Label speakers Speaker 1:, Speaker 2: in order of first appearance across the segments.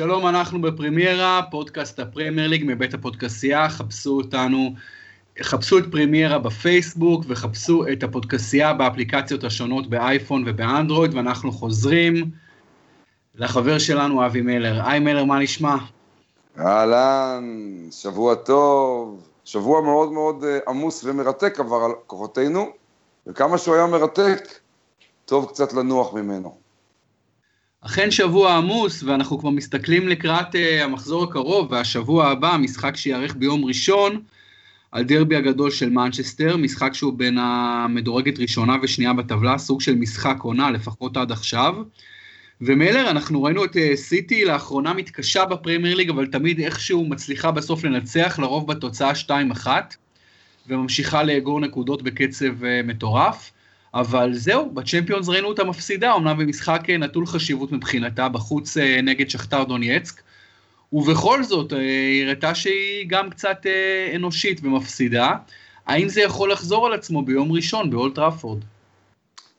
Speaker 1: שלום, אנחנו בפרמיירה, פודקאסט הפרמייר ליג מבית הפודקסייה, חפשו אותנו, חפשו את פרמיירה בפייסבוק וחפשו את הפודקסייה באפליקציות השונות באייפון ובאנדרואיד, ואנחנו חוזרים לחבר שלנו אבי מלר. היי מלר, מה נשמע?
Speaker 2: אהלן, שבוע טוב, שבוע מאוד מאוד אה, עמוס ומרתק עבר על כוחותינו, וכמה שהוא היה מרתק, טוב קצת לנוח ממנו.
Speaker 1: אכן שבוע עמוס, ואנחנו כבר מסתכלים לקראת uh, המחזור הקרוב, והשבוע הבא, משחק שייארך ביום ראשון, על דרבי הגדול של מנצ'סטר, משחק שהוא בין המדורגת ראשונה ושנייה בטבלה, סוג של משחק עונה, לפחות עד עכשיו. ומלר, אנחנו ראינו את uh, סיטי לאחרונה מתקשה בפרמייר ליג, אבל תמיד איכשהו מצליחה בסוף לנצח, לרוב בתוצאה 2-1, וממשיכה לאגור נקודות בקצב uh, מטורף. אבל זהו, בצ'מפיונס ראינו אותה מפסידה, אמנם במשחק אה, נטול חשיבות מבחינתה, בחוץ אה, נגד שכתר דונייצק, ובכל זאת, אה, היא הראתה שהיא גם קצת אנושית ומפסידה. האם זה יכול לחזור על עצמו ביום ראשון באולד טראפורד?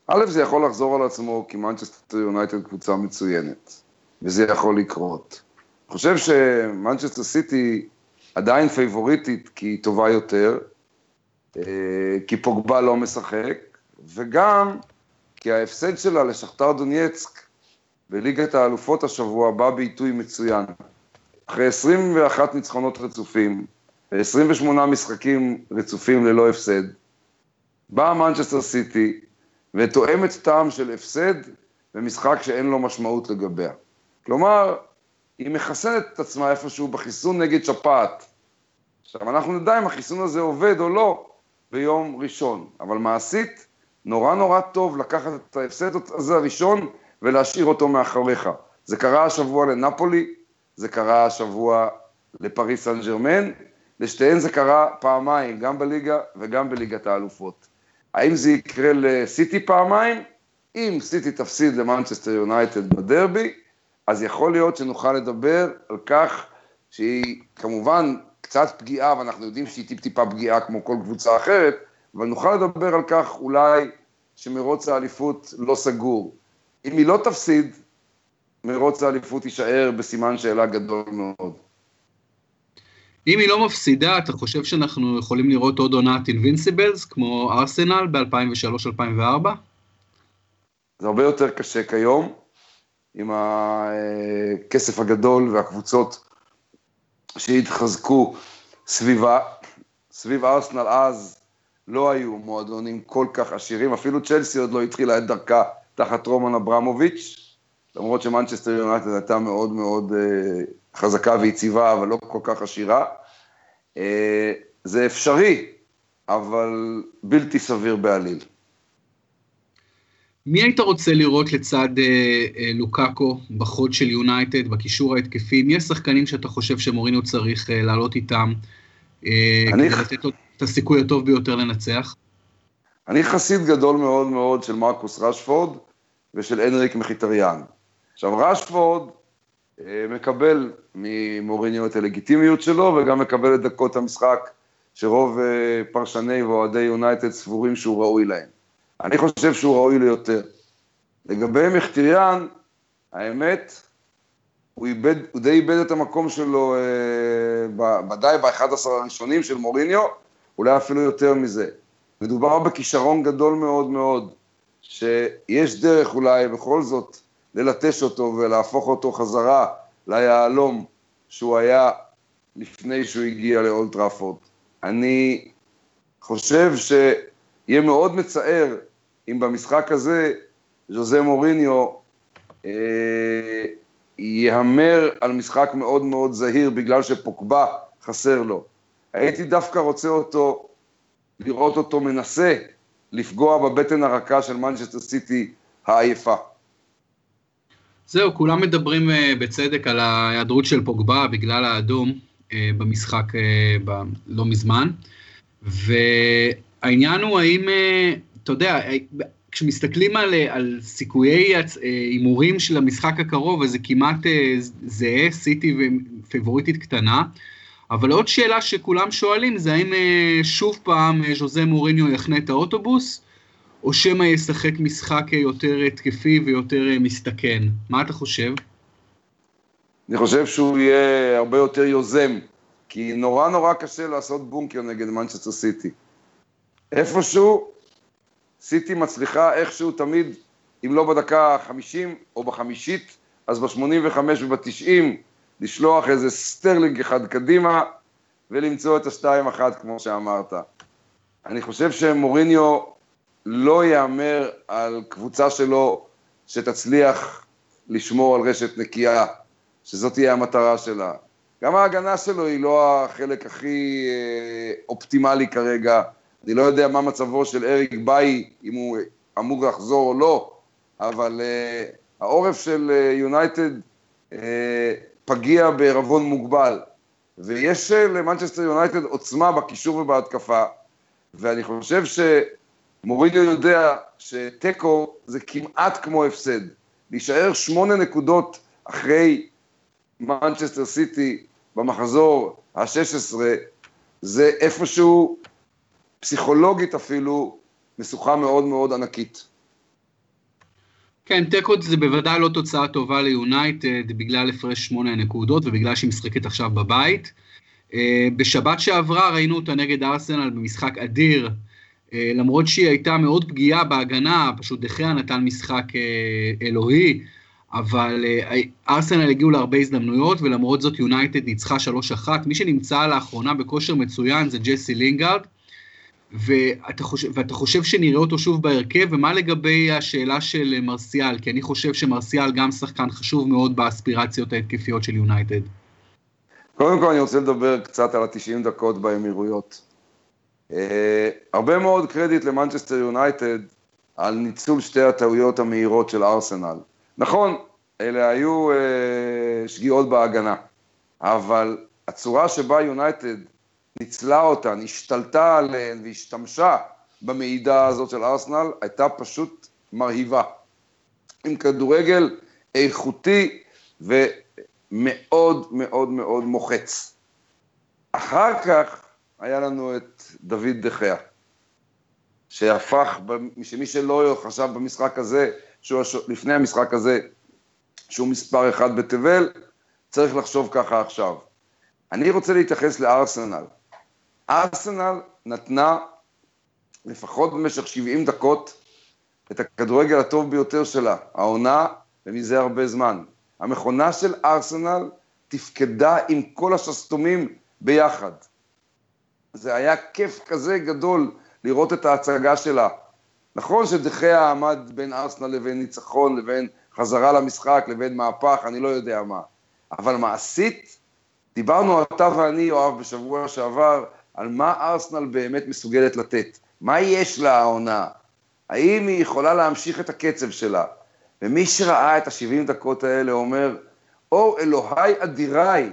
Speaker 2: א', זה יכול לחזור על עצמו כי מנצ'סטר יונייטד קבוצה מצוינת, וזה יכול לקרות. אני חושב שמנצ'סטר סיטי עדיין פייבוריטית כי היא טובה יותר, כי פוגבה לא משחק, וגם כי ההפסד שלה לשכתר דונייצק בליגת האלופות השבוע בא בעיתוי מצוין. אחרי 21 ניצחונות רצופים, ו-28 משחקים רצופים ללא הפסד, באה מנצ'סטר סיטי ותואמת טעם של הפסד במשחק שאין לו משמעות לגביה. כלומר, היא מחסנת את עצמה איפשהו בחיסון נגד שפעת. עכשיו, אנחנו נדע אם החיסון הזה עובד או לא ביום ראשון, אבל מעשית, נורא נורא טוב לקחת את ההפסד הזה הראשון ולהשאיר אותו מאחוריך. זה קרה השבוע לנפולי, זה קרה השבוע לפריס סן ג'רמן, לשתיהן זה קרה פעמיים, גם בליגה וגם בליגת האלופות. האם זה יקרה לסיטי פעמיים? אם סיטי תפסיד למנצ'סטר יונייטד בדרבי, אז יכול להיות שנוכל לדבר על כך שהיא כמובן קצת פגיעה, ואנחנו יודעים שהיא טיפ-טיפה פגיעה כמו כל קבוצה אחרת, אבל נוכל לדבר על כך אולי שמרוץ האליפות לא סגור. אם היא לא תפסיד, מרוץ האליפות יישאר בסימן שאלה גדול מאוד.
Speaker 1: אם היא לא מפסידה, אתה חושב שאנחנו יכולים לראות עוד עונת אינבינסיבלס, כמו ארסנל ב-2003-2004?
Speaker 2: זה הרבה יותר קשה כיום, עם הכסף הגדול והקבוצות שהתחזקו סביבה. סביב ארסנל אז לא היו מועדונים כל כך עשירים, אפילו צ'לסי עוד לא התחילה את דרכה תחת רומן אברמוביץ', למרות שמנצ'סטר יונייטד הייתה מאוד מאוד אה, חזקה ויציבה, אבל לא כל כך עשירה. אה, זה אפשרי, אבל בלתי סביר בעליל.
Speaker 1: מי היית רוצה לראות לצד אה, אה, לוקאקו בחוד של יונייטד, בקישור ההתקפי? מי השחקנים שאתה חושב שמורינו צריך אה, לעלות איתם? אה, אני... כדי לתת את הסיכוי הטוב ביותר לנצח?
Speaker 2: אני חסיד גדול מאוד מאוד של מרקוס רשפורד ושל הנריק מחיטריאן. עכשיו, רשפורד אה, מקבל ממוריניו את הלגיטימיות שלו, וגם מקבל את דקות המשחק שרוב אה, פרשני ואוהדי יונייטד סבורים שהוא ראוי להם. אני חושב שהוא ראוי ליותר. לגבי מחיטריאן, האמת, הוא, איבד, הוא די איבד את המקום שלו, אה, ודאי ב-11 הראשונים של מוריניו, אולי אפילו יותר מזה. מדובר בכישרון גדול מאוד מאוד, שיש דרך אולי בכל זאת ללטש אותו ולהפוך אותו חזרה ליהלום שהוא היה לפני שהוא הגיע לאולטראפורד. אני חושב שיהיה מאוד מצער אם במשחק הזה ז'וזה מוריניו אה, יהמר על משחק מאוד מאוד זהיר בגלל שפוקבה חסר לו. הייתי דווקא רוצה אותו, לראות אותו מנסה לפגוע בבטן הרכה של מנצ'סטר סיטי העייפה.
Speaker 1: זהו, כולם מדברים uh, בצדק על ההיעדרות של פוגבה בגלל האדום uh, במשחק uh, ב- לא מזמן, והעניין הוא האם, אתה יודע, כשמסתכלים על, על סיכויי הימורים של המשחק הקרוב, אז זה כמעט זהה, סיטי ופייבוריטית קטנה, אבל עוד שאלה שכולם שואלים זה האם אה, שוב פעם אה, ז'וזה מוריניו יחנה את האוטובוס, או שמא ישחק משחק יותר התקפי ויותר אה, מסתכן. מה אתה חושב?
Speaker 2: אני חושב שהוא יהיה הרבה יותר יוזם, כי נורא נורא קשה לעשות בונקר נגד מנצ'סטר סיטי. איפשהו, סיטי מצליחה איכשהו תמיד, אם לא בדקה ה-50 או בחמישית, אז ב-85 וב-90, לשלוח איזה סטרלינג אחד קדימה ולמצוא את השתיים אחת, כמו שאמרת. אני חושב שמוריניו לא יאמר על קבוצה שלו שתצליח לשמור על רשת נקייה, שזאת תהיה המטרה שלה. גם ההגנה שלו היא לא החלק הכי אה, אופטימלי כרגע. אני לא יודע מה מצבו של אריק ביי, אם הוא אמור לחזור או לא, אבל אה, העורף של יונייטד אה, פגיע בערבון מוגבל. ויש למנצ'סטר יונייטד עוצמה בקישור ובהתקפה, ואני חושב שמוריניו יודע שתיקו זה כמעט כמו הפסד. להישאר שמונה נקודות אחרי מנצ'סטר סיטי במחזור ה-16, זה איפשהו, פסיכולוגית אפילו, משוכה מאוד מאוד ענקית.
Speaker 1: כן, תיקו זה בוודאי לא תוצאה טובה ליונייטד בגלל הפרש שמונה נקודות ובגלל שהיא משחקת עכשיו בבית. אה, בשבת שעברה ראינו אותה נגד ארסנל במשחק אדיר, אה, למרות שהיא הייתה מאוד פגיעה בהגנה, פשוט דה חאה נתן משחק אה, אלוהי, אבל ארסנל הגיעו להרבה הזדמנויות, ולמרות זאת יונייטד ניצחה 3-1. מי שנמצא לאחרונה בכושר מצוין זה ג'סי לינגארד, ואתה חושב, ואתה חושב שנראה אותו שוב בהרכב, ומה לגבי השאלה של מרסיאל? כי אני חושב שמרסיאל גם שחקן חשוב מאוד באספירציות ההתקפיות של יונייטד.
Speaker 2: קודם כל אני רוצה לדבר קצת על ה-90 דקות באמירויות. Uh, הרבה מאוד קרדיט למנצ'סטר יונייטד על ניצול שתי הטעויות המהירות של ארסנל. נכון, אלה היו uh, שגיאות בהגנה, אבל הצורה שבה יונייטד ניצלה אותן, השתלטה עליהן והשתמשה במידע הזאת של ארסנל, הייתה פשוט מרהיבה. עם כדורגל איכותי ומאוד מאוד מאוד מוחץ. אחר כך היה לנו את דוד דחיה, שהפך, שמי שלא חשב במשחק הזה, שהוא, לפני המשחק הזה, שהוא מספר אחד בתבל, צריך לחשוב ככה עכשיו. אני רוצה להתייחס לארסנל. ארסנל נתנה לפחות במשך 70 דקות את הכדורגל הטוב ביותר שלה, העונה, ומזה הרבה זמן. המכונה של ארסנל תפקדה עם כל השסתומים ביחד. זה היה כיף כזה גדול לראות את ההצגה שלה. נכון שדחיה עמד בין ארסנל לבין ניצחון, לבין חזרה למשחק, לבין מהפך, אני לא יודע מה. אבל מעשית, דיברנו אתה ואני, יואב, בשבוע שעבר, על מה ארסנל באמת מסוגלת לתת. מה יש לה העונה? האם היא יכולה להמשיך את הקצב שלה? ומי שראה את ה-70 דקות האלה אומר, או אלוהי אדיריי,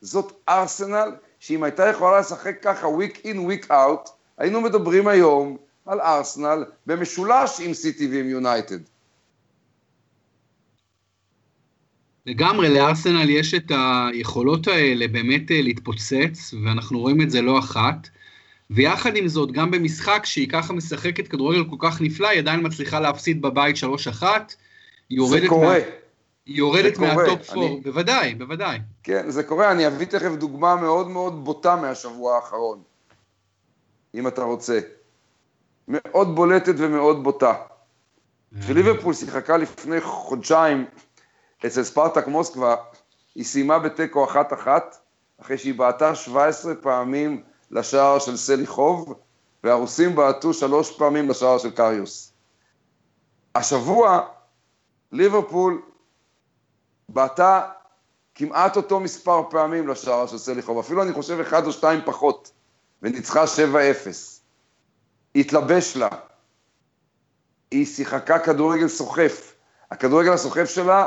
Speaker 2: זאת ארסנל, שאם הייתה יכולה לשחק ככה week in, week out, היינו מדברים היום על ארסנל במשולש עם סיטי ועם יונייטד.
Speaker 1: לגמרי, לארסנל יש את היכולות האלה באמת אה, להתפוצץ, ואנחנו רואים את זה לא אחת. ויחד עם זאת, גם במשחק שהיא ככה משחקת כדורגל כל כך נפלא, היא עדיין מצליחה להפסיד בבית 3-1.
Speaker 2: היא יורדת, מה...
Speaker 1: היא יורדת מהטופ 4, אני... בוודאי, בוודאי.
Speaker 2: כן, זה קורה, אני אביא תכף דוגמה מאוד מאוד בוטה מהשבוע האחרון, אם אתה רוצה. מאוד בולטת ומאוד בוטה. אה. כשליברפול שיחקה לפני חודשיים אצל ספרטק מוסקבה, היא סיימה בתיקו אחת-אחת, אחרי שהיא בעטה 17 פעמים לשער של סליחוב, והרוסים בעטו שלוש פעמים לשער של קריוס. השבוע ליברפול בעטה כמעט אותו מספר פעמים לשער של סליחוב, אפילו אני חושב אחד או שתיים פחות, וניצחה 7-0. התלבש לה, היא שיחקה כדורגל סוחף. הכדורגל הסוחף שלה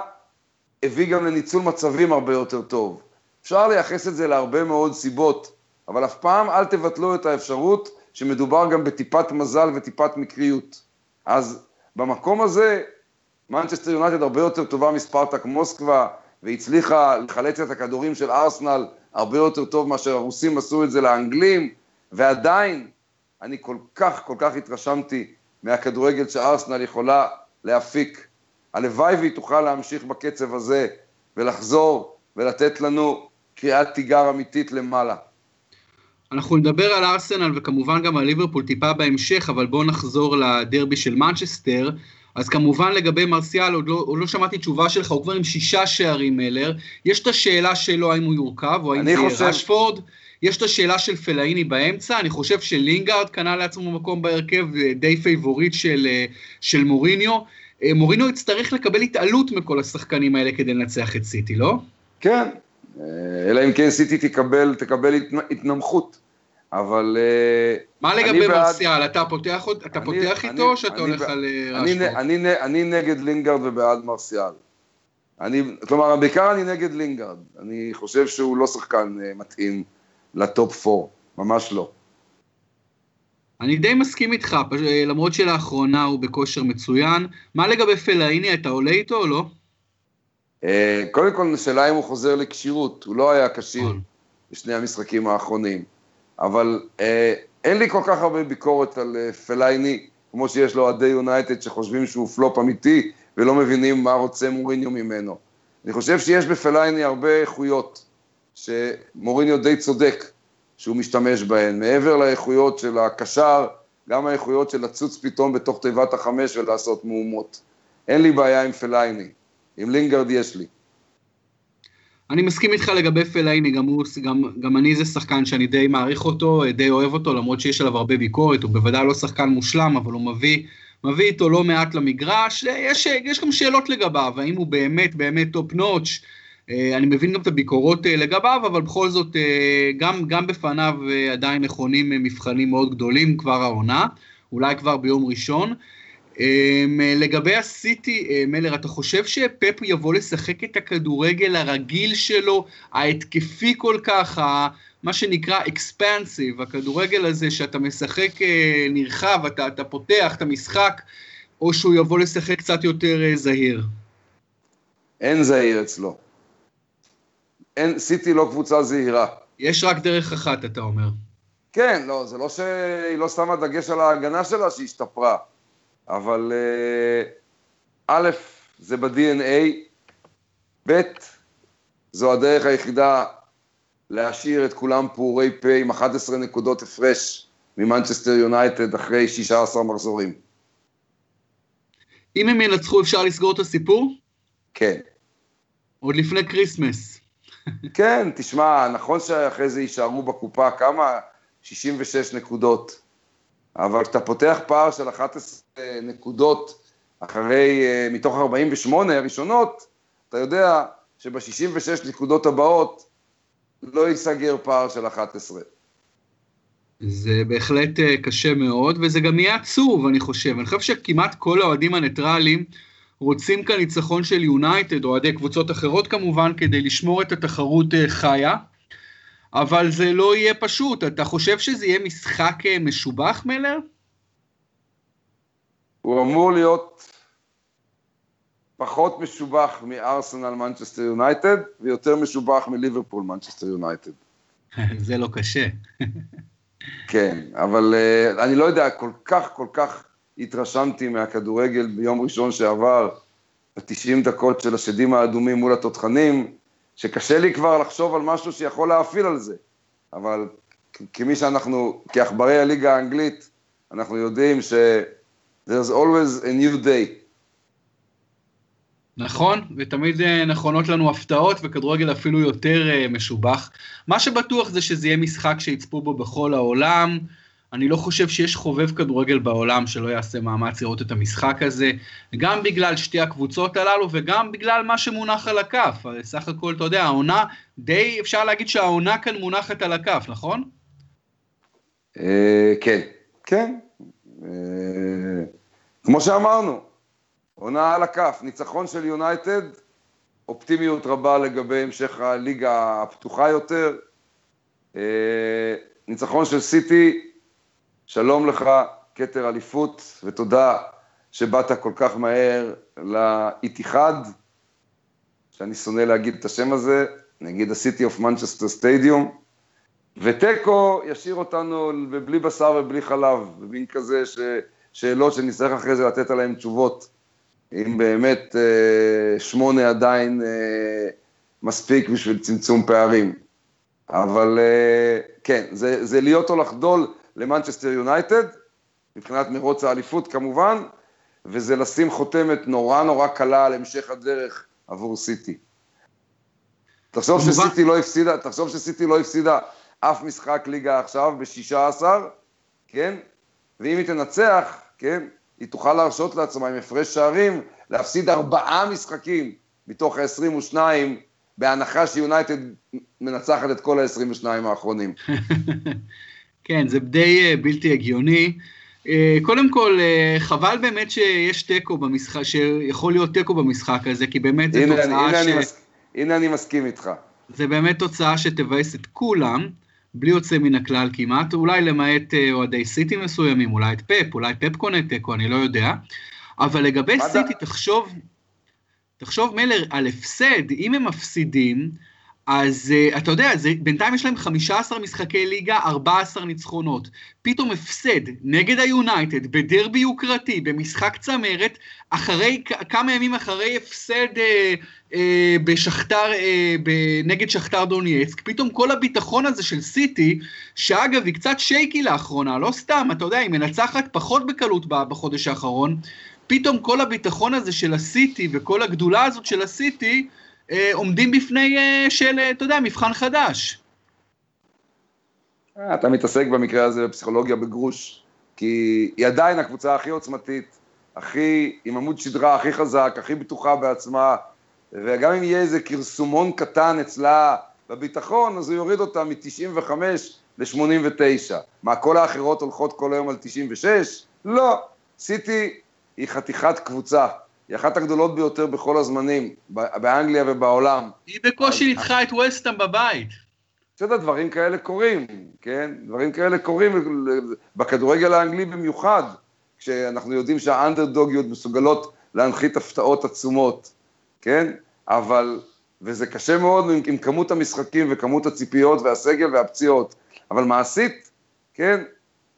Speaker 2: הביא גם לניצול מצבים הרבה יותר טוב. אפשר לייחס את זה להרבה מאוד סיבות, אבל אף פעם אל תבטלו את האפשרות שמדובר גם בטיפת מזל וטיפת מקריות. אז במקום הזה, מנצ'סטר יונייטד הרבה יותר טובה מספרטק מוסקבה, והצליחה לחלץ את הכדורים של ארסנל הרבה יותר טוב מאשר הרוסים עשו את זה לאנגלים, ועדיין, אני כל כך, כל כך התרשמתי מהכדורגל שארסנל יכולה להפיק הלוואי והיא תוכל להמשיך בקצב הזה ולחזור ולתת לנו קריאת תיגר אמיתית למעלה.
Speaker 1: אנחנו נדבר על ארסנל וכמובן גם על ליברפול טיפה בהמשך, אבל בואו נחזור לדרבי של מנצ'סטר. אז כמובן לגבי מרסיאל, עוד לא, עוד לא שמעתי תשובה שלך, הוא כבר עם שישה שערים מלר. יש את השאלה שלו האם הוא יורכב, או האם זה יהיה רשפורד. יש את השאלה של פלאיני באמצע, אני חושב שלינגארד קנה לעצמו מקום בהרכב, די פייבוריט של, של מוריניו. אה, מוריניו יצטרך לקבל התעלות מכל השחקנים האלה כדי לנצח את סיטי, לא?
Speaker 2: כן, אה, אלא אם כן סיטי תקבל, תקבל התנמכות. אבל... אה,
Speaker 1: מה לגבי מרסיאל? אתה פותח, אתה אני, פותח אני, איתו או שאתה הולך על
Speaker 2: רשפורד? אני, אני, אני נגד לינגארד ובעד מרסיאל. אני, כלומר, בעיקר אני נגד לינגארד. אני חושב שהוא לא שחקן מתאים לטופ 4, ממש לא.
Speaker 1: אני די מסכים איתך, למרות שלאחרונה הוא בכושר מצוין. מה לגבי פלאיני, אתה עולה איתו או לא?
Speaker 2: אה, קודם כל, השאלה אם הוא חוזר לכשירות, הוא לא היה כשיר נכון. בשני המשחקים האחרונים. אבל אה, אין לי כל כך הרבה ביקורת על אה, פלאיני, כמו שיש לאוהדי יונייטד שחושבים שהוא פלופ אמיתי ולא מבינים מה רוצה מוריניו ממנו. אני חושב שיש בפלאיני הרבה איכויות שמוריניו די צודק שהוא משתמש בהן. מעבר לאיכויות של הקשר, גם האיכויות של לצוץ פתאום בתוך תיבת החמש ולעשות מהומות. אין לי בעיה עם פלאיני, עם לינגרד יש לי.
Speaker 1: אני מסכים איתך לגבי פלאיני, גם, הוא, גם, גם אני זה שחקן שאני די מעריך אותו, די אוהב אותו, למרות שיש עליו הרבה ביקורת, הוא בוודאי לא שחקן מושלם, אבל הוא מביא, מביא איתו לא מעט למגרש. יש, יש גם שאלות לגביו, האם הוא באמת באמת top notch, אני מבין גם את הביקורות אה, לגביו, אבל בכל זאת, אה, גם, גם בפניו עדיין נכונים מבחנים מאוד גדולים כבר העונה, אולי כבר ביום ראשון. לגבי הסיטי, מלר, אתה חושב שפפ יבוא לשחק את הכדורגל הרגיל שלו, ההתקפי כל כך, מה שנקרא expansive, הכדורגל הזה שאתה משחק נרחב, אתה, אתה פותח את המשחק, או שהוא יבוא לשחק קצת יותר זהיר?
Speaker 2: אין זהיר אצלו. אין, סיטי לא קבוצה זהירה.
Speaker 1: יש רק דרך אחת, אתה אומר.
Speaker 2: כן, לא, זה לא שהיא לא שמה דגש על ההגנה שלה שהיא השתפרה, אבל אה, א', זה ב-DNA, ב', זו הדרך היחידה להשאיר את כולם פעורי פה עם 11 נקודות הפרש ממנצ'סטר יונייטד אחרי 16 מחזורים.
Speaker 1: אם הם ינצחו אפשר לסגור את הסיפור?
Speaker 2: כן.
Speaker 1: עוד לפני כריסמס.
Speaker 2: כן, תשמע, נכון שאחרי זה יישארו בקופה כמה? 66 נקודות. אבל כשאתה פותח פער של 11 נקודות אחרי, אה, מתוך 48 הראשונות, אתה יודע שב-66 נקודות הבאות לא ייסגר פער של 11.
Speaker 1: זה בהחלט אה, קשה מאוד, וזה גם יהיה עצוב, אני חושב. אני חושב שכמעט כל האוהדים הניטרלים רוצים כאן ניצחון של יונייטד, או אוהדי קבוצות אחרות כמובן, כדי לשמור את התחרות אה, חיה, אבל זה לא יהיה פשוט. אתה חושב שזה יהיה משחק אה, משובח, מלר?
Speaker 2: הוא אמור להיות פחות משובח מארסנל מנצ'סטר יונייטד, ויותר משובח מליברפול מנצ'סטר יונייטד.
Speaker 1: זה לא קשה.
Speaker 2: כן, אבל אה, אני לא יודע, כל כך כל כך התרשמתי מהכדורגל ביום ראשון שעבר, ב-90 דקות של השדים האדומים מול התותחנים, שקשה לי כבר לחשוב על משהו שיכול להאפיל על זה. אבל כמי שאנחנו, כעכברי הליגה האנגלית, אנחנו יודעים ש- there's always a new day.
Speaker 1: נכון, ותמיד אה, נכונות לנו הפתעות, וכדורגל אפילו יותר אה, משובח. מה שבטוח זה שזה יהיה משחק שיצפו בו בכל העולם, אני לא חושב שיש חובב כדורגל בעולם שלא יעשה מאמץ לראות את המשחק הזה, גם בגלל שתי הקבוצות הללו וגם בגלל מה שמונח על הכף. סך הכל, אתה יודע, העונה, די אפשר להגיד שהעונה כאן מונחת על הכף, נכון?
Speaker 2: אה, כן, כן. אה, כמו שאמרנו, עונה על הכף, ניצחון של יונייטד, אופטימיות רבה לגבי המשך הליגה הפתוחה יותר. אה, ניצחון של סיטי, שלום לך, כתר אליפות, ותודה שבאת כל כך מהר לאיתיחד, שאני שונא להגיד את השם הזה, נגיד ה-City of Manchester Stadium, ותיקו ישאיר אותנו בלי בשר ובלי חלב, במין כזה ש... שאלות שנצטרך אחרי זה לתת עליהן תשובות, אם באמת אה, שמונה עדיין אה, מספיק בשביל צמצום פערים. אבל אה, כן, זה, זה להיות או לחדול למנצ'סטר יונייטד, מבחינת מרוץ האליפות כמובן, וזה לשים חותמת נורא נורא קלה על המשך הדרך עבור סיטי. תחשוב שסיטי לא הפסידה, תחשוב שסיטי לא הפסידה אף משחק ליגה עכשיו ב-16, כן? ואם היא תנצח, כן? היא תוכל להרשות לעצמה עם הפרש שערים להפסיד ארבעה משחקים מתוך ה-22, בהנחה שיונייטד מנצחת את כל ה-22 האחרונים.
Speaker 1: כן, זה די uh, בלתי הגיוני. Uh, קודם כל, uh, חבל באמת שיש תיקו במשחק, שיכול להיות תיקו במשחק הזה, כי באמת זו תוצאה
Speaker 2: הנה ש... אני מס... הנה אני מסכים איתך.
Speaker 1: זה באמת תוצאה שתבאס את כולם, בלי יוצא מן הכלל כמעט, אולי למעט אוהדי סיטי מסוימים, אולי את פפ, אולי פפ קונה תיקו, אני לא יודע. אבל לגבי סיטי, תחשוב, תחשוב מלר על הפסד, אם הם מפסידים, אז אה, אתה יודע, זה, בינתיים יש להם 15 משחקי ליגה, 14 ניצחונות. פתאום הפסד נגד היונייטד, בדרבי יוקרתי, במשחק צמרת, אחרי, כמה ימים אחרי הפסד אה, אה, בשכתר, uh, נגד שכתר דונייצק, פתאום כל הביטחון הזה של סיטי, שאגב היא קצת shaky לאחרונה, לא סתם, אתה יודע, היא מנצחת פחות בקלות בחודש האחרון, פתאום כל הביטחון הזה של הסיטי וכל הגדולה הזאת של הסיטי, אה, עומדים בפני, אה, של, אה, אתה יודע, מבחן חדש.
Speaker 2: אה, אתה מתעסק במקרה הזה בפסיכולוגיה בגרוש, כי היא עדיין הקבוצה הכי עוצמתית, הכי, עם עמוד שדרה הכי חזק, הכי בטוחה בעצמה, וגם אם יהיה איזה כרסומון קטן אצלה בביטחון, אז הוא יוריד אותה מ-95 ל-89. מה, כל האחרות הולכות כל היום על 96? לא. סיטי היא חתיכת קבוצה. היא אחת הגדולות ביותר בכל הזמנים, באנגליה ובעולם.
Speaker 1: היא בקושי ניצחה את ווסטהאם בבית.
Speaker 2: בסדר, דברים כאלה קורים, כן? דברים כאלה קורים בכדורגל האנגלי במיוחד, כשאנחנו יודעים שהאנדרדוגיות מסוגלות להנחית הפתעות עצומות, כן? אבל, וזה קשה מאוד עם, עם כמות המשחקים וכמות הציפיות והסגל והפציעות, אבל מעשית, כן?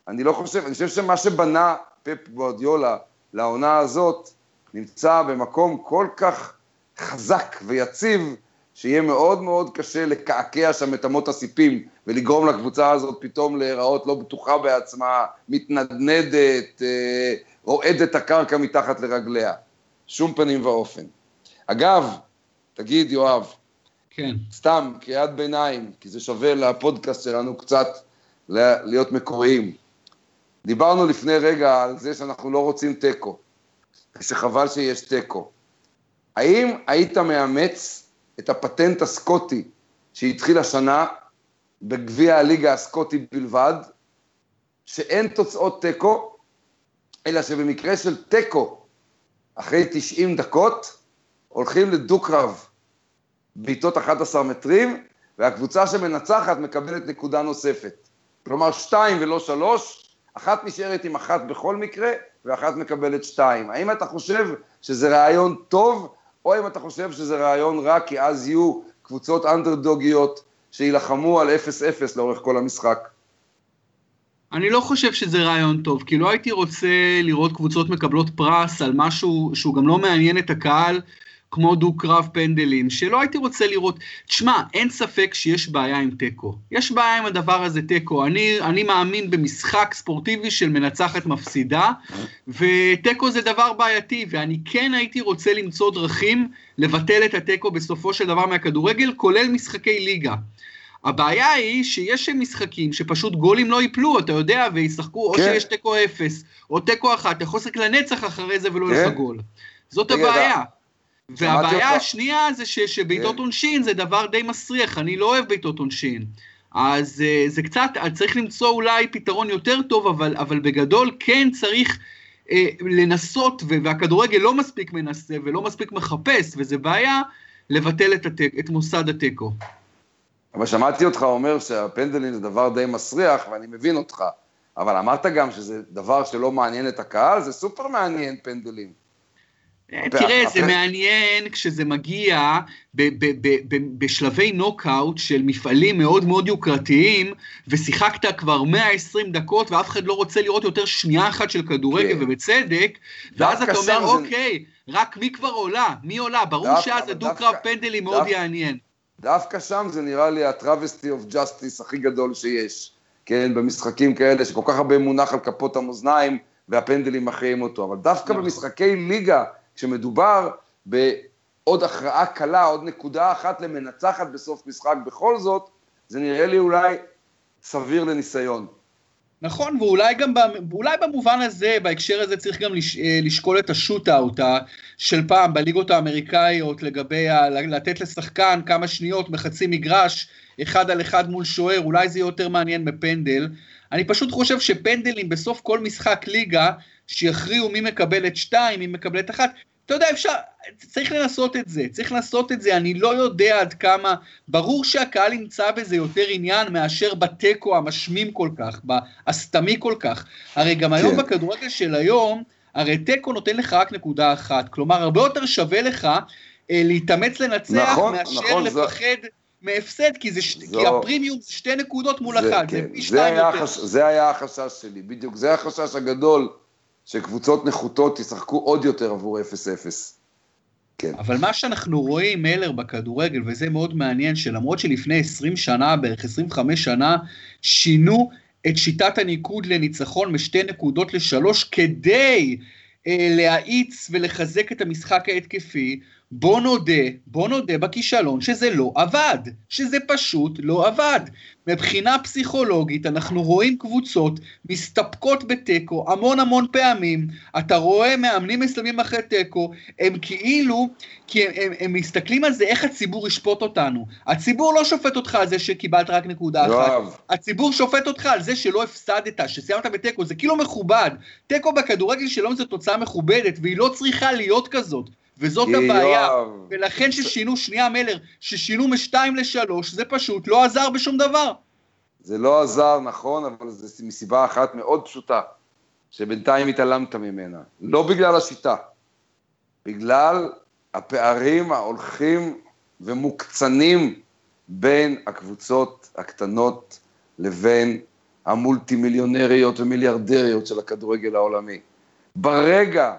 Speaker 2: אני לא חושב, אני חושב שמה שבנה פפ גוארדיולה לעונה הזאת, נמצא במקום כל כך חזק ויציב, שיהיה מאוד מאוד קשה לקעקע שם את אמות הסיפים ולגרום לקבוצה הזאת פתאום להיראות לא בטוחה בעצמה, מתנדנדת, אה, רועדת הקרקע מתחת לרגליה. שום פנים ואופן. אגב, תגיד, יואב,
Speaker 1: כן.
Speaker 2: סתם, קריאת ביניים, כי זה שווה לפודקאסט שלנו קצת להיות מקוריים. דיברנו לפני רגע על זה שאנחנו לא רוצים תיקו. שחבל שיש תיקו. האם היית מאמץ את הפטנט הסקוטי שהתחיל השנה בגביע הליגה הסקוטי בלבד, שאין תוצאות תיקו, אלא שבמקרה של תיקו, אחרי 90 דקות, הולכים לדו-קרב בעיטות 11 מטרים, והקבוצה שמנצחת מקבלת נקודה נוספת. כלומר, שתיים ולא שלוש, אחת נשארת עם אחת בכל מקרה, ואחת מקבלת שתיים. האם אתה חושב שזה רעיון טוב, או אם אתה חושב שזה רעיון רע, כי אז יהיו קבוצות אנדרדוגיות שיילחמו על 0-0 לאורך כל המשחק?
Speaker 1: אני לא חושב שזה רעיון טוב, כי לא הייתי רוצה לראות קבוצות מקבלות פרס על משהו שהוא גם לא מעניין את הקהל, כמו דו-קרב פנדלים, שלא הייתי רוצה לראות. תשמע, אין ספק שיש בעיה עם תיקו. יש בעיה עם הדבר הזה תיקו. אני, אני מאמין במשחק ספורטיבי של מנצחת מפסידה, ותיקו זה דבר בעייתי, ואני כן הייתי רוצה למצוא דרכים לבטל את התיקו בסופו של דבר מהכדורגל, כולל משחקי ליגה. הבעיה היא שיש משחקים שפשוט גולים לא ייפלו, אתה יודע, וישחקו, כן. או שיש תיקו אפס, או תיקו אחת, אתה יכול לשחק לנצח אחרי זה ולא כן. לך גול. זאת הבעיה. והבעיה השנייה זה ש, שבעיטות כן. עונשין זה דבר די מסריח, אני לא אוהב בעיטות עונשין. אז אה, זה קצת, צריך למצוא אולי פתרון יותר טוב, אבל, אבל בגדול כן צריך אה, לנסות, והכדורגל לא מספיק מנסה ולא מספיק מחפש, וזה בעיה, לבטל את, התק, את מוסד התיקו.
Speaker 2: אבל שמעתי אותך אומר שהפנדלים זה דבר די מסריח, ואני מבין אותך, אבל אמרת גם שזה דבר שלא מעניין את הקהל, זה סופר מעניין פנדלים.
Speaker 1: תראה, זה מעניין כשזה מגיע בשלבי נוקאוט של מפעלים מאוד מאוד יוקרתיים, ושיחקת כבר 120 דקות ואף אחד לא רוצה לראות יותר שנייה אחת של כדורגל, כן. ובצדק, ואז אתה אומר, אוקיי, רק מי כבר עולה? מי עולה? ברור שאז הדו-קרב פנדלים מאוד יעניין.
Speaker 2: דווקא שם זה נראה לי ה-travesty of justice הכי גדול שיש, כן, במשחקים כאלה שכל כך הרבה מונח על כפות המאזניים והפנדלים מכריעים אותו, אבל דווקא נכון. במשחקי ליגה, כשמדובר בעוד הכרעה קלה, עוד נקודה אחת למנצחת בסוף משחק, בכל זאת, זה נראה לי אולי סביר לניסיון.
Speaker 1: נכון, ואולי גם, אולי במובן הזה, בהקשר הזה צריך גם לש, אה, לשקול את השוט-אאוט של פעם בליגות האמריקאיות לגבי ה, לתת לשחקן כמה שניות מחצי מגרש, אחד על אחד מול שוער, אולי זה יהיה יותר מעניין מפנדל. אני פשוט חושב שפנדלים בסוף כל משחק ליגה, שיכריעו מי מקבל את שתיים, מי מקבל את אחת, אתה יודע, אפשר, צריך לנסות את זה, צריך לנסות את זה, אני לא יודע עד כמה, ברור שהקהל ימצא בזה יותר עניין מאשר בתיקו המשמים כל כך, הסתמי כל כך. הרי גם היום כן. בכדורגל של היום, הרי תיקו נותן לך רק נקודה אחת, כלומר, הרבה יותר שווה לך אה, להתאמץ לנצח נכון, מאשר נכון, לפחד... זה... מהפסד, כי, זה, זו... כי הפרימיום זה שתי נקודות מול זה, אחת, כן. זה פי שתיים יותר.
Speaker 2: החש... זה היה החשש שלי, בדיוק, זה החשש הגדול שקבוצות נחותות ישחקו עוד יותר עבור 0-0.
Speaker 1: כן. אבל מה שאנחנו רואים, מלר, בכדורגל, וזה מאוד מעניין, שלמרות שלפני 20 שנה, בערך 25 שנה, שינו את שיטת הניקוד לניצחון משתי נקודות לשלוש, כדי אה, להאיץ ולחזק את המשחק ההתקפי, בוא נודה, בוא נודה בכישלון שזה לא עבד, שזה פשוט לא עבד. מבחינה פסיכולוגית אנחנו רואים קבוצות מסתפקות בתיקו המון המון פעמים, אתה רואה מאמנים מסוימים אחרי תיקו, הם כאילו, כי הם, הם, הם מסתכלים על זה איך הציבור ישפוט אותנו. הציבור לא שופט אותך על זה שקיבלת רק נקודה לא אחת. הציבור שופט אותך על זה שלא הפסדת, שסיימת בתיקו, זה כאילו מכובד. תיקו בכדורגל שלום זו תוצאה מכובדת, והיא לא צריכה להיות כזאת. וזאת הבעיה, ולכן ששינו, שנייה מלר, ששינו משתיים לשלוש, זה פשוט לא עזר בשום דבר.
Speaker 2: זה לא עזר, נכון, אבל זה מסיבה אחת מאוד פשוטה, שבינתיים התעלמת ממנה. לא בגלל השיטה, בגלל הפערים ההולכים ומוקצנים בין הקבוצות הקטנות לבין המולטי מיליונריות ומיליארדריות של הכדורגל העולמי. ברגע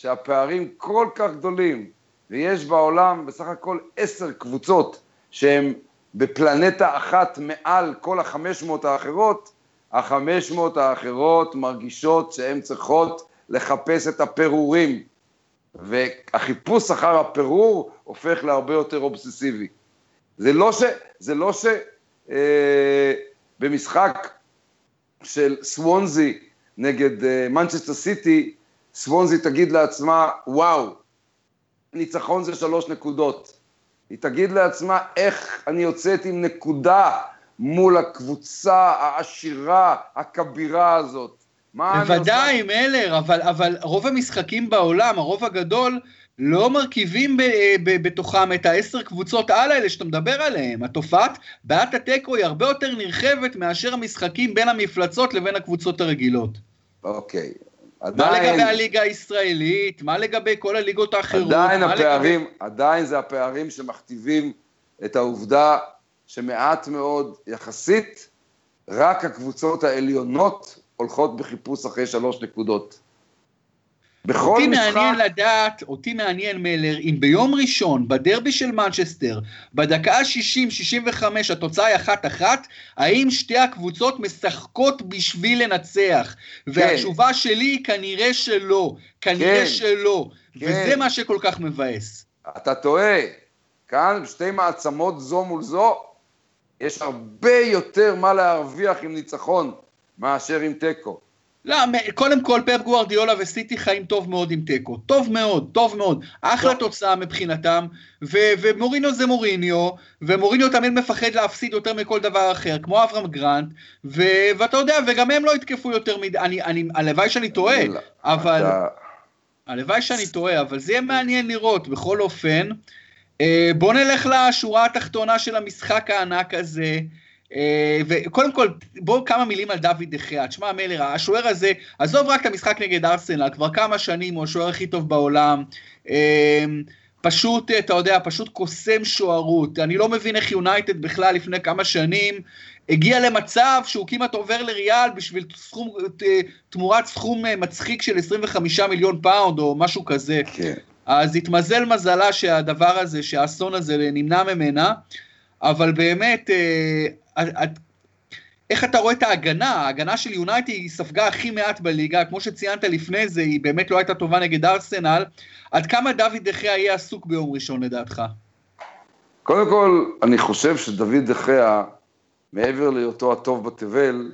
Speaker 2: שהפערים כל כך גדולים, ויש בעולם בסך הכל עשר קבוצות שהן בפלנטה אחת מעל כל החמש מאות האחרות, החמש מאות האחרות מרגישות שהן צריכות לחפש את הפירורים, והחיפוש אחר הפירור הופך להרבה יותר אובססיבי. זה לא ש... זה לא ש... אה, במשחק של סוונזי נגד מנצ'סטר אה, סיטי, סוונזי תגיד לעצמה, וואו, ניצחון זה שלוש נקודות. היא תגיד לעצמה, איך אני יוצאת עם נקודה מול הקבוצה העשירה, הכבירה הזאת.
Speaker 1: בוודאי, מלר, אבל, אבל רוב המשחקים בעולם, הרוב הגדול, לא מרכיבים ב, ב, בתוכם את העשר קבוצות על האלה שאתה מדבר עליהן. התופעת בעיית התיקו היא הרבה יותר נרחבת מאשר המשחקים בין המפלצות לבין הקבוצות הרגילות.
Speaker 2: אוקיי,
Speaker 1: עדיין... מה לגבי הליגה הישראלית? מה לגבי כל הליגות האחרות?
Speaker 2: עדיין הפערים, לגבי... עדיין זה הפערים שמכתיבים את העובדה שמעט מאוד יחסית, רק הקבוצות העליונות הולכות בחיפוש אחרי שלוש נקודות.
Speaker 1: בכל אותי משחק... מעניין לדעת, אותי מעניין מלר, אם ביום ראשון, בדרבי של מנצ'סטר, בדקה ה-60-65 התוצאה היא אחת-אחת, האם שתי הקבוצות משחקות בשביל לנצח? כן. והתשובה שלי היא כנראה שלא, כנראה כן. שלא, כן. וזה מה שכל כך מבאס.
Speaker 2: אתה טועה, כאן שתי מעצמות זו מול זו, יש הרבה יותר מה להרוויח עם ניצחון מאשר עם תיקו.
Speaker 1: לא, קודם כל פפ גוארדיולה וסיטי חיים טוב מאוד עם תיקו, טוב מאוד, טוב מאוד, אחלה טוב. תוצאה מבחינתם, ו- ומוריניו זה מוריניו, ומוריניו תמיד מפחד להפסיד יותר מכל דבר אחר, כמו אברהם גרנט, ו- ואתה יודע, וגם הם לא יתקפו יותר מדי, אני, אני, הלוואי שאני טועה, לא, אבל, אתה... הלוואי שאני טועה, אבל זה יהיה מעניין לראות, בכל אופן, אה, בוא נלך לשורה התחתונה של המשחק הענק הזה, וקודם כל, בואו כמה מילים על דוד דחיה. תשמע, מלר, השוער הזה, עזוב רק את המשחק נגד ארסנל, כבר כמה שנים הוא השוער הכי טוב בעולם. אה, פשוט, אתה יודע, פשוט קוסם שוערות. אני לא מבין איך יונייטד בכלל לפני כמה שנים הגיע למצב שהוא כמעט עובר לריאל בשביל סכום, תמורת סכום מצחיק של 25 מיליון פאונד או משהו כזה. כן. אז התמזל מזלה שהדבר הזה, שהאסון הזה נמנע ממנה. אבל באמת, אה, איך אתה רואה את ההגנה? ההגנה של יונייטי היא ספגה הכי מעט בליגה, כמו שציינת לפני זה, היא באמת לא הייתה טובה נגד ארסנל. עד כמה דוד דחיה יהיה עסוק ביום ראשון לדעתך?
Speaker 2: קודם כל, אני חושב שדוד דחיה, מעבר להיותו הטוב בתבל,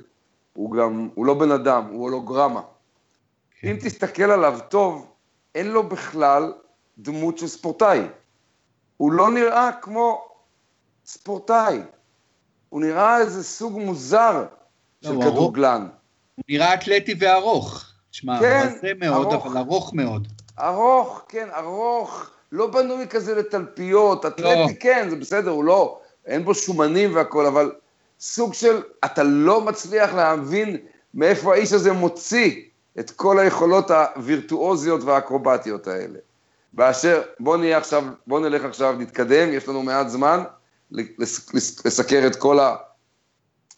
Speaker 2: הוא גם, הוא לא בן אדם, הוא הולוגרמה. כן. אם תסתכל עליו טוב, אין לו בכלל דמות של ספורטאי. הוא לא נראה כמו ספורטאי. הוא נראה איזה סוג מוזר של לא, כדורגלן.
Speaker 1: הוא נראה אתלטי וארוך. תשמע, כן, זה מאוד, ארוך, אבל ארוך מאוד.
Speaker 2: ארוך, כן, ארוך. לא בנוי כזה לתלפיות, אתלטי לא. כן, זה בסדר, הוא לא, אין בו שומנים והכול, אבל סוג של, אתה לא מצליח להבין מאיפה האיש הזה מוציא את כל היכולות הווירטואוזיות והאקרובטיות האלה. באשר, בוא נהיה עכשיו, בוא נלך עכשיו, נתקדם, יש לנו מעט זמן לסקר את כל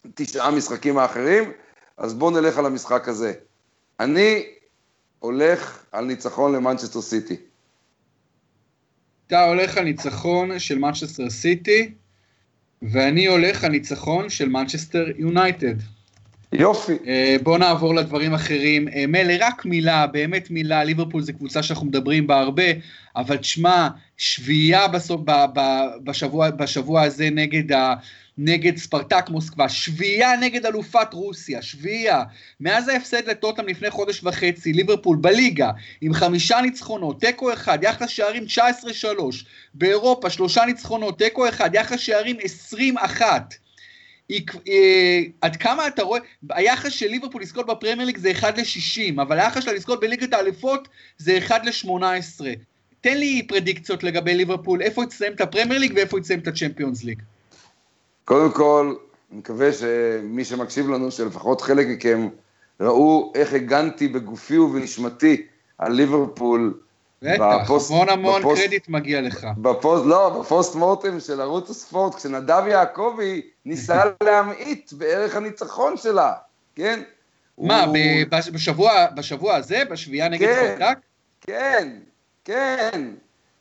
Speaker 2: התשעה משחקים האחרים, אז בוא נלך על המשחק הזה. אני הולך על ניצחון למנצ'סטר סיטי.
Speaker 1: אתה הולך על ניצחון של מנצ'סטר סיטי, ואני הולך על ניצחון של מנצ'סטר יונייטד.
Speaker 2: יופי.
Speaker 1: Uh, בואו נעבור לדברים אחרים. Uh, מילא, רק מילה, באמת מילה, ליברפול זה קבוצה שאנחנו מדברים בה הרבה, אבל תשמע, שביעייה בסוף, ב, ב, בשבוע, בשבוע הזה נגד, ה, נגד ספרטק מוסקבה, שביעייה נגד אלופת רוסיה, שביעייה. מאז ההפסד לטוטם לפני חודש וחצי, ליברפול בליגה, עם חמישה ניצחונות, תיקו אחד, יחס שערים 19-3, באירופה שלושה ניצחונות, תיקו אחד, יחס שערים 21. היא, אה, עד כמה אתה רואה, היחס של ליברפול לזכות בפרמייר ליג זה 1 ל-60, אבל היחס שלה לזכות בליגת האלופות זה 1 ל-18. תן לי פרדיקציות לגבי ליברפול, איפה היא תסיים את הפרמייר ליג ואיפה היא תסיים את הצ'מפיונס ליג.
Speaker 2: קודם כל, אני מקווה שמי שמקשיב לנו, שלפחות חלק מכם ראו איך הגנתי בגופי ובנשמתי על ליברפול
Speaker 1: בטח, המון המון בפוסט, קרדיט מגיע לך.
Speaker 2: בפוסט, לא, בפוסט מורטם של ערוץ הספורט, כשנדב יעקבי ניסה להמעיט בערך הניצחון שלה, כן?
Speaker 1: מה, הוא... בשבוע, בשבוע הזה, בשביעייה נגד כן?
Speaker 2: כן, כן.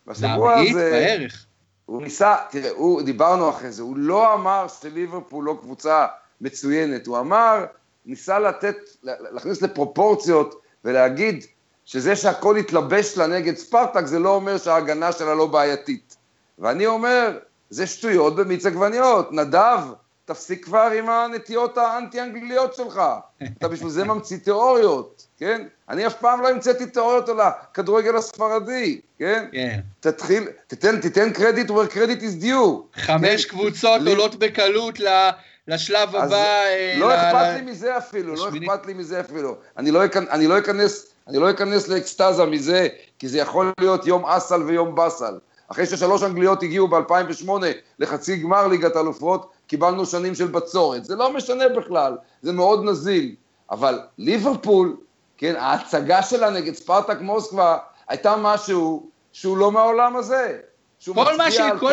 Speaker 1: בשבוע להמעיט הזה... להמעיט בערך.
Speaker 2: הוא ניסה, תראה, הוא, דיברנו אחרי זה, הוא לא אמר שליברפול לא קבוצה מצוינת, הוא אמר, ניסה לתת, להכניס לפרופורציות ולהגיד, שזה שהכל התלבש לה נגד ספרטק, זה לא אומר שההגנה שלה לא בעייתית. ואני אומר, זה שטויות במיץ עגבניות. נדב, תפסיק כבר עם הנטיות האנטי-אנגליות שלך. אתה בשביל זה ממציא תיאוריות, כן? אני אף פעם לא המצאתי תיאוריות על הכדורגל הספרדי, כן? כן. תתחיל, תיתן, תיתן קרדיט where credit is due.
Speaker 1: חמש כן? קבוצות לי... עולות בקלות ל... לשלב הבא.
Speaker 2: אה, לא ל... אכפת לי מזה אפילו, לא אכפת לי מזה אפילו. אני לא, אני לא אכנס אני לא אכנס לאקסטזה מזה, כי זה יכול להיות יום אסל ויום באסל. אחרי ששלוש אנגליות הגיעו ב-2008 לחצי גמר ליגת אלופות, קיבלנו שנים של בצורת. זה לא משנה בכלל, זה מאוד נזיל. אבל ליברפול, כן, ההצגה שלה נגד ספרטק מוסקבה הייתה משהו שהוא לא מהעולם הזה.
Speaker 1: כל מה שהיא, כל...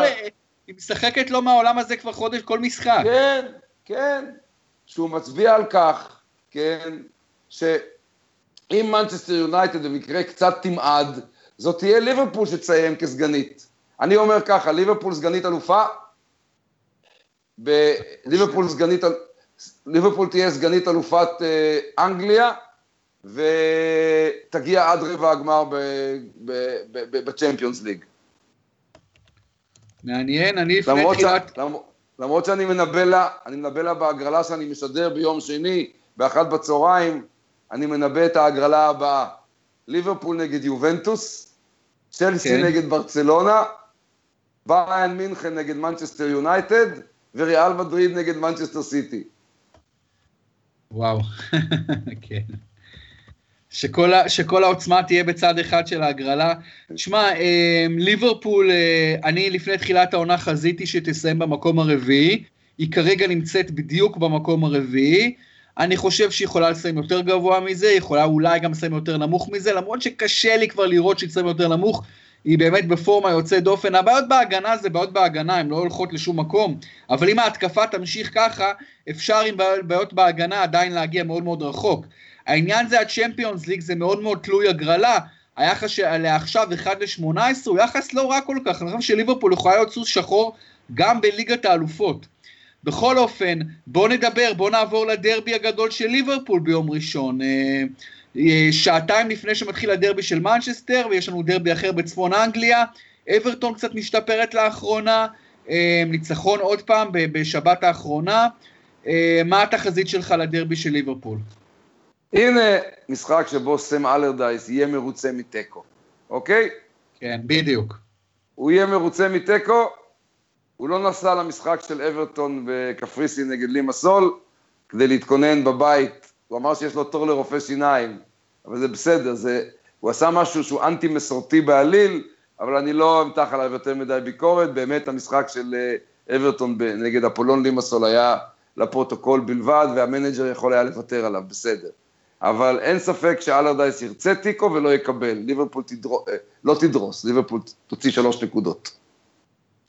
Speaker 1: היא משחקת לא מהעולם הזה כבר חודש, כל משחק.
Speaker 2: כן, כן. שהוא מצביע על כך, כן, ש... אם מנצ'סטר יונייטד במקרה קצת תמעד, זאת תהיה ליברפול שתסיים כסגנית. אני אומר ככה, ליברפול סגנית אלופה, ליברפול סגנית, ליברפול תהיה סגנית אלופת אה, אנגליה, ותגיע עד רבע הגמר בצ'מפיונס ליג.
Speaker 1: מעניין, אני לפני תחילת...
Speaker 2: למרות שאני מנבא לה, אני מנבא לה בהגרלה שאני משדר ביום שני, באחת בצהריים, אני מנבא את ההגרלה הבאה. ליברפול נגד יובנטוס, צ'לסי כן. נגד ברצלונה, באיירן מינכן נגד מנצ'סטר יונייטד, וריאל מדריד נגד מנצ'סטר סיטי.
Speaker 1: וואו, כן. שכל, שכל העוצמה תהיה בצד אחד של ההגרלה. שמע, אה, ליברפול, אה, אני לפני תחילת העונה חזיתי שתסיים במקום הרביעי, היא כרגע נמצאת בדיוק במקום הרביעי. אני חושב שהיא יכולה לסיים יותר גבוה מזה, היא יכולה אולי גם לסיים יותר נמוך מזה, למרות שקשה לי כבר לראות שהיא תסיים יותר נמוך, היא באמת בפורמה יוצאת דופן. הבעיות בהגנה זה בעיות בהגנה, הן לא הולכות לשום מקום, אבל אם ההתקפה תמשיך ככה, אפשר עם בעיות בהגנה עדיין להגיע מאוד מאוד רחוק. העניין זה הצ'מפיונס ליג, זה מאוד מאוד תלוי הגרלה. היחס לעכשיו 1 ל-18 הוא יחס לא רע כל כך, אני חושב שליברפול יכולה להיות סוס שחור גם בליגת האלופות. בכל אופן, בואו נדבר, בואו נעבור לדרבי הגדול של ליברפול ביום ראשון. אה, אה, שעתיים לפני שמתחיל הדרבי של מנצ'סטר, ויש לנו דרבי אחר בצפון אנגליה. אברטון קצת משתפרת לאחרונה, אה, ניצחון עוד פעם בשבת האחרונה. מה התחזית שלך לדרבי של ליברפול?
Speaker 2: הנה משחק שבו סם אלרדייס יהיה מרוצה מתיקו, אוקיי?
Speaker 1: כן, בדיוק.
Speaker 2: הוא יהיה מרוצה מתיקו, הוא לא נסע למשחק של אברטון וקפריסין נגד לימסול כדי להתכונן בבית, הוא אמר שיש לו תור לרופא שיניים, אבל זה בסדר, זה, הוא עשה משהו שהוא אנטי מסורתי בעליל, אבל אני לא אמתח עליו יותר מדי ביקורת, באמת המשחק של אה, אברטון נגד אפולון לימסול היה לפרוטוקול בלבד, והמנג'ר יכול היה לוותר עליו, בסדר. אבל אין ספק שאלרדייס ירצה תיקו ולא יקבל, ליברפול תדרוס, אה, לא תדרוס, ליברפול תוציא שלוש נקודות.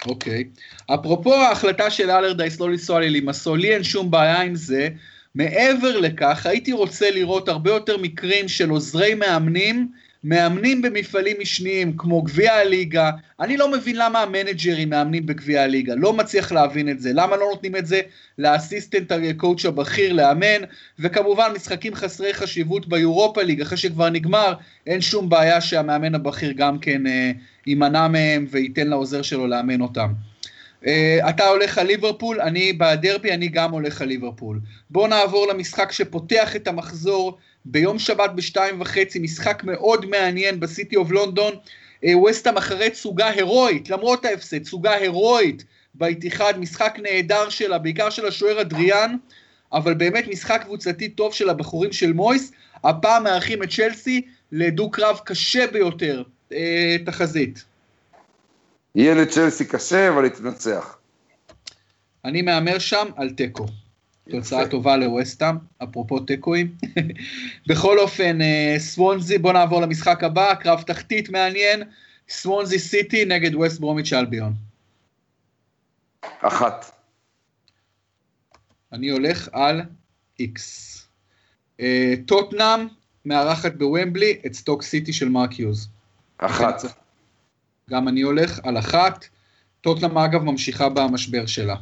Speaker 1: אוקיי. אפרופו ההחלטה של אלרדייס לא לנסוע ללימסול, לי אין שום בעיה עם זה. מעבר לכך, הייתי רוצה לראות הרבה יותר מקרים של עוזרי מאמנים, מאמנים במפעלים משניים, כמו גביע הליגה. אני לא מבין למה המנג'רים מאמנים בגביע הליגה, לא מצליח להבין את זה. למה לא נותנים את זה ל assistant ה coach הבכיר לאמן, וכמובן משחקים חסרי חשיבות ביורופה ליג, אחרי שכבר נגמר, אין שום בעיה שהמאמן הבכיר גם כן אה, יימנע מהם וייתן לעוזר שלו לאמן אותם. אה, אתה הולך על ליברפול, אני בדרבי, אני גם הולך על ליברפול. בואו נעבור למשחק שפותח את המחזור ביום שבת בשתיים וחצי, משחק מאוד מעניין בסיטי אוף לונדון. ווסטהאם אחרי תסוגה הירואית, למרות ההפסד, תסוגה הירואית באיתיחד, משחק נהדר שלה, בעיקר של השוער אדריאן, אבל באמת משחק קבוצתי טוב של הבחורים של מויס. הפעם מארחים את צ'לסי לדו-קרב קשה ביותר, uh, תחזית.
Speaker 2: יהיה לצ'לסי קשה, אבל היא תנצח.
Speaker 1: אני מהמר שם על תיקו. תוצאה טובה לווסטאם, אפרופו תיקואים. בכל אופן, אה, סוונזי, בואו נעבור למשחק הבא, קרב תחתית מעניין, סוונזי סיטי נגד ווסט ברומיץ' אלביון.
Speaker 2: אחת.
Speaker 1: אני הולך על איקס. אה, טוטנאם מארחת בוומבלי את סטוק סיטי של מרק יוז.
Speaker 2: אחת.
Speaker 1: גם אני הולך על אחת. טוטנאם אגב ממשיכה במשבר שלה.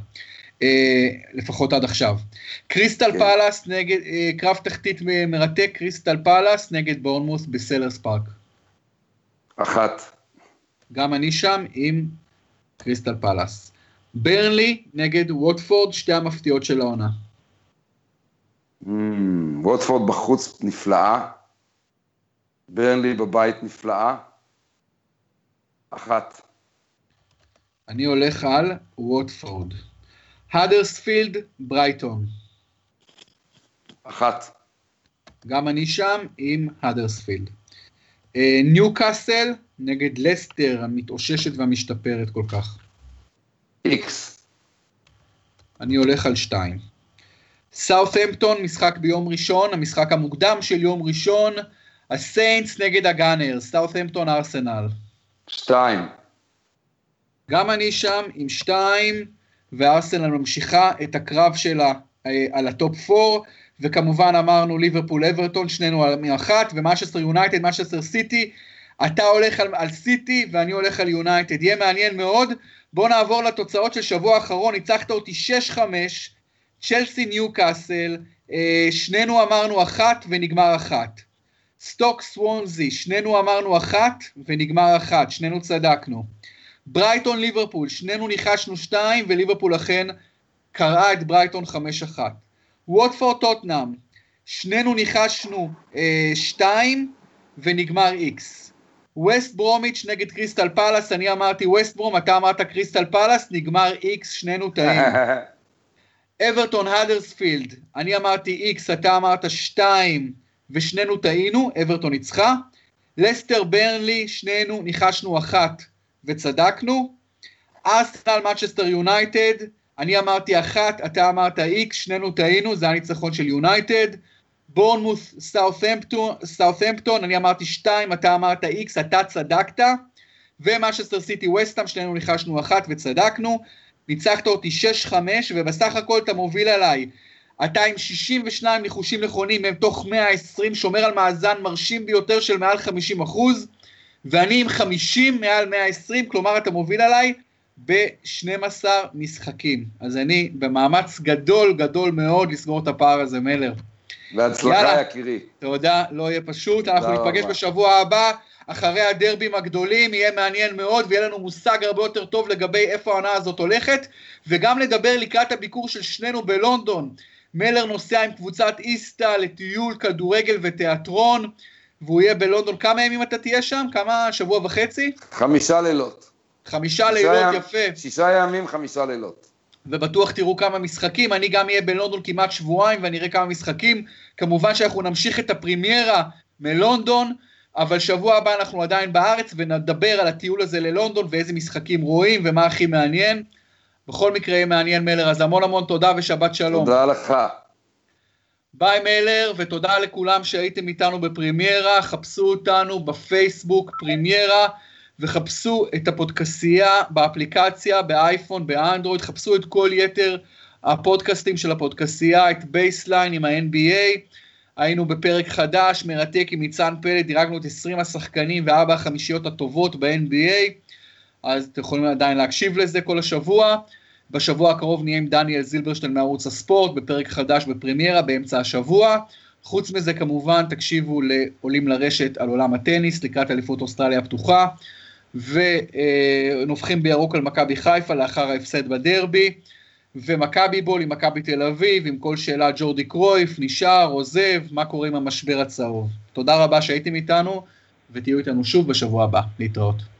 Speaker 1: אה, לפחות עד עכשיו. קריסטל כן. פאלאס נגד, אה, קרב תחתית מרתק, קריסטל פאלאס נגד בורנמות' בסלהרסט פארק.
Speaker 2: אחת.
Speaker 1: גם אני שם עם קריסטל פאלאס. ברנלי נגד ווטפורד, שתי המפתיעות של העונה.
Speaker 2: Mm, ווטפורד בחוץ נפלאה, ברנלי בבית נפלאה. אחת.
Speaker 1: אני הולך על ווטפורד. האדרספילד, ברייטון.
Speaker 2: אחת.
Speaker 1: גם אני שם עם האדרספילד. ניו קאסל נגד לסטר המתאוששת והמשתפרת כל כך.
Speaker 2: איקס.
Speaker 1: אני הולך על שתיים. סאות'המפטון, משחק ביום ראשון, המשחק המוקדם של יום ראשון, הסיינטס נגד הגאנרס, סאות'המפטון ארסנל.
Speaker 2: שתיים.
Speaker 1: גם אני שם עם שתיים. וארסנל ממשיכה את הקרב שלה אה, על הטופ 4, וכמובן אמרנו ליברפול אברטון, שנינו על אחת, ומנצ'סטר יונייטד, מנצ'סטר סיטי, אתה הולך על, על סיטי ואני הולך על יונייטד, יהיה מעניין מאוד. בואו נעבור לתוצאות של שבוע האחרון, ניצחת אותי 6-5, צ'לסי ניו קאסל, אה, שנינו אמרנו אחת ונגמר אחת. סטוק סוונזי, שנינו אמרנו אחת ונגמר אחת, שנינו צדקנו. ברייטון ליברפול, שנינו ניחשנו שתיים, וליברפול אכן קרעה את ברייטון חמש אחת. ווטפורד טוטנאם, שנינו ניחשנו אה, שתיים, ונגמר איקס. ווסט ברומיץ' נגד קריסטל פלאס, אני אמרתי ווסט ברום, אתה אמרת קריסטל פלאס, נגמר איקס, שנינו טועים. אברטון האדרספילד, אני אמרתי איקס, אתה אמרת שתיים, ושנינו טעינו, אברטון ניצחה. לסטר ברנלי, שנינו ניחשנו אחת, וצדקנו. ארסנל מנצ'סטר יונייטד, אני אמרתי אחת, אתה אמרת איקס, שנינו טעינו, זה הניצחון של יונייטד. בורנמות' סאות'המפטון, אני אמרתי שתיים, אתה אמרת איקס, אתה צדקת. ומנצ'סטר סיטי ווסטהאם, שנינו ניחשנו אחת וצדקנו. ניצחת אותי 6-5, ובסך הכל אתה מוביל עליי. אתה עם 62 ניחושים נכונים, מתוך 120, שומר על מאזן מרשים ביותר של מעל 50 אחוז. ואני עם 50 מעל 120, כלומר אתה מוביל עליי ב-12 משחקים. אז אני במאמץ גדול גדול מאוד לסגור את הפער הזה, מלר.
Speaker 2: בהצלחה יקירי.
Speaker 1: תודה, לא יהיה פשוט. אנחנו ניפגש בשבוע הבא, אחרי הדרבים הגדולים, יהיה מעניין מאוד, ויהיה לנו מושג הרבה יותר טוב לגבי איפה העונה הזאת הולכת, וגם לדבר לקראת הביקור של שנינו בלונדון. מלר נוסע עם קבוצת איסטה לטיול כדורגל ותיאטרון, והוא יהיה בלונדון. כמה ימים אתה תהיה שם? כמה? שבוע וחצי?
Speaker 2: חמישה לילות.
Speaker 1: חמישה לילות, ים, יפה.
Speaker 2: שישה ימים, חמישה לילות.
Speaker 1: ובטוח תראו כמה משחקים, אני גם אהיה בלונדון כמעט שבועיים ואני אראה כמה משחקים. כמובן שאנחנו נמשיך את הפרימיירה מלונדון, אבל שבוע הבא אנחנו עדיין בארץ ונדבר על הטיול הזה ללונדון ואיזה משחקים רואים ומה הכי מעניין. בכל מקרה יהיה מעניין מלר, אז המון המון תודה ושבת שלום.
Speaker 2: תודה לך.
Speaker 1: ביי מלר, ותודה לכולם שהייתם איתנו בפרימיירה, חפשו אותנו בפייסבוק פרימיירה, וחפשו את הפודקסייה באפליקציה, באייפון, באנדרואיד, חפשו את כל יתר הפודקאסטים של הפודקסייה, את בייסליין עם ה-NBA, היינו בפרק חדש, מרתק עם ניצן פלד, דירגנו את 20 השחקנים וארבע החמישיות הטובות ב-NBA, אז אתם יכולים עדיין להקשיב לזה כל השבוע. בשבוע הקרוב נהיה עם דניאל זילברשטיין מערוץ הספורט, בפרק חדש בפרמיירה באמצע השבוע. חוץ מזה כמובן תקשיבו לעולים לרשת על עולם הטניס לקראת אליפות אוסטרליה הפתוחה, ונובחים בירוק על מכבי חיפה לאחר ההפסד בדרבי, ומכבי בול עם מכבי תל אביב, עם כל שאלה ג'ורדי קרויף, נשאר, עוזב, מה קורה עם המשבר הצהוב. תודה רבה שהייתם איתנו, ותהיו איתנו שוב בשבוע הבא. להתראות.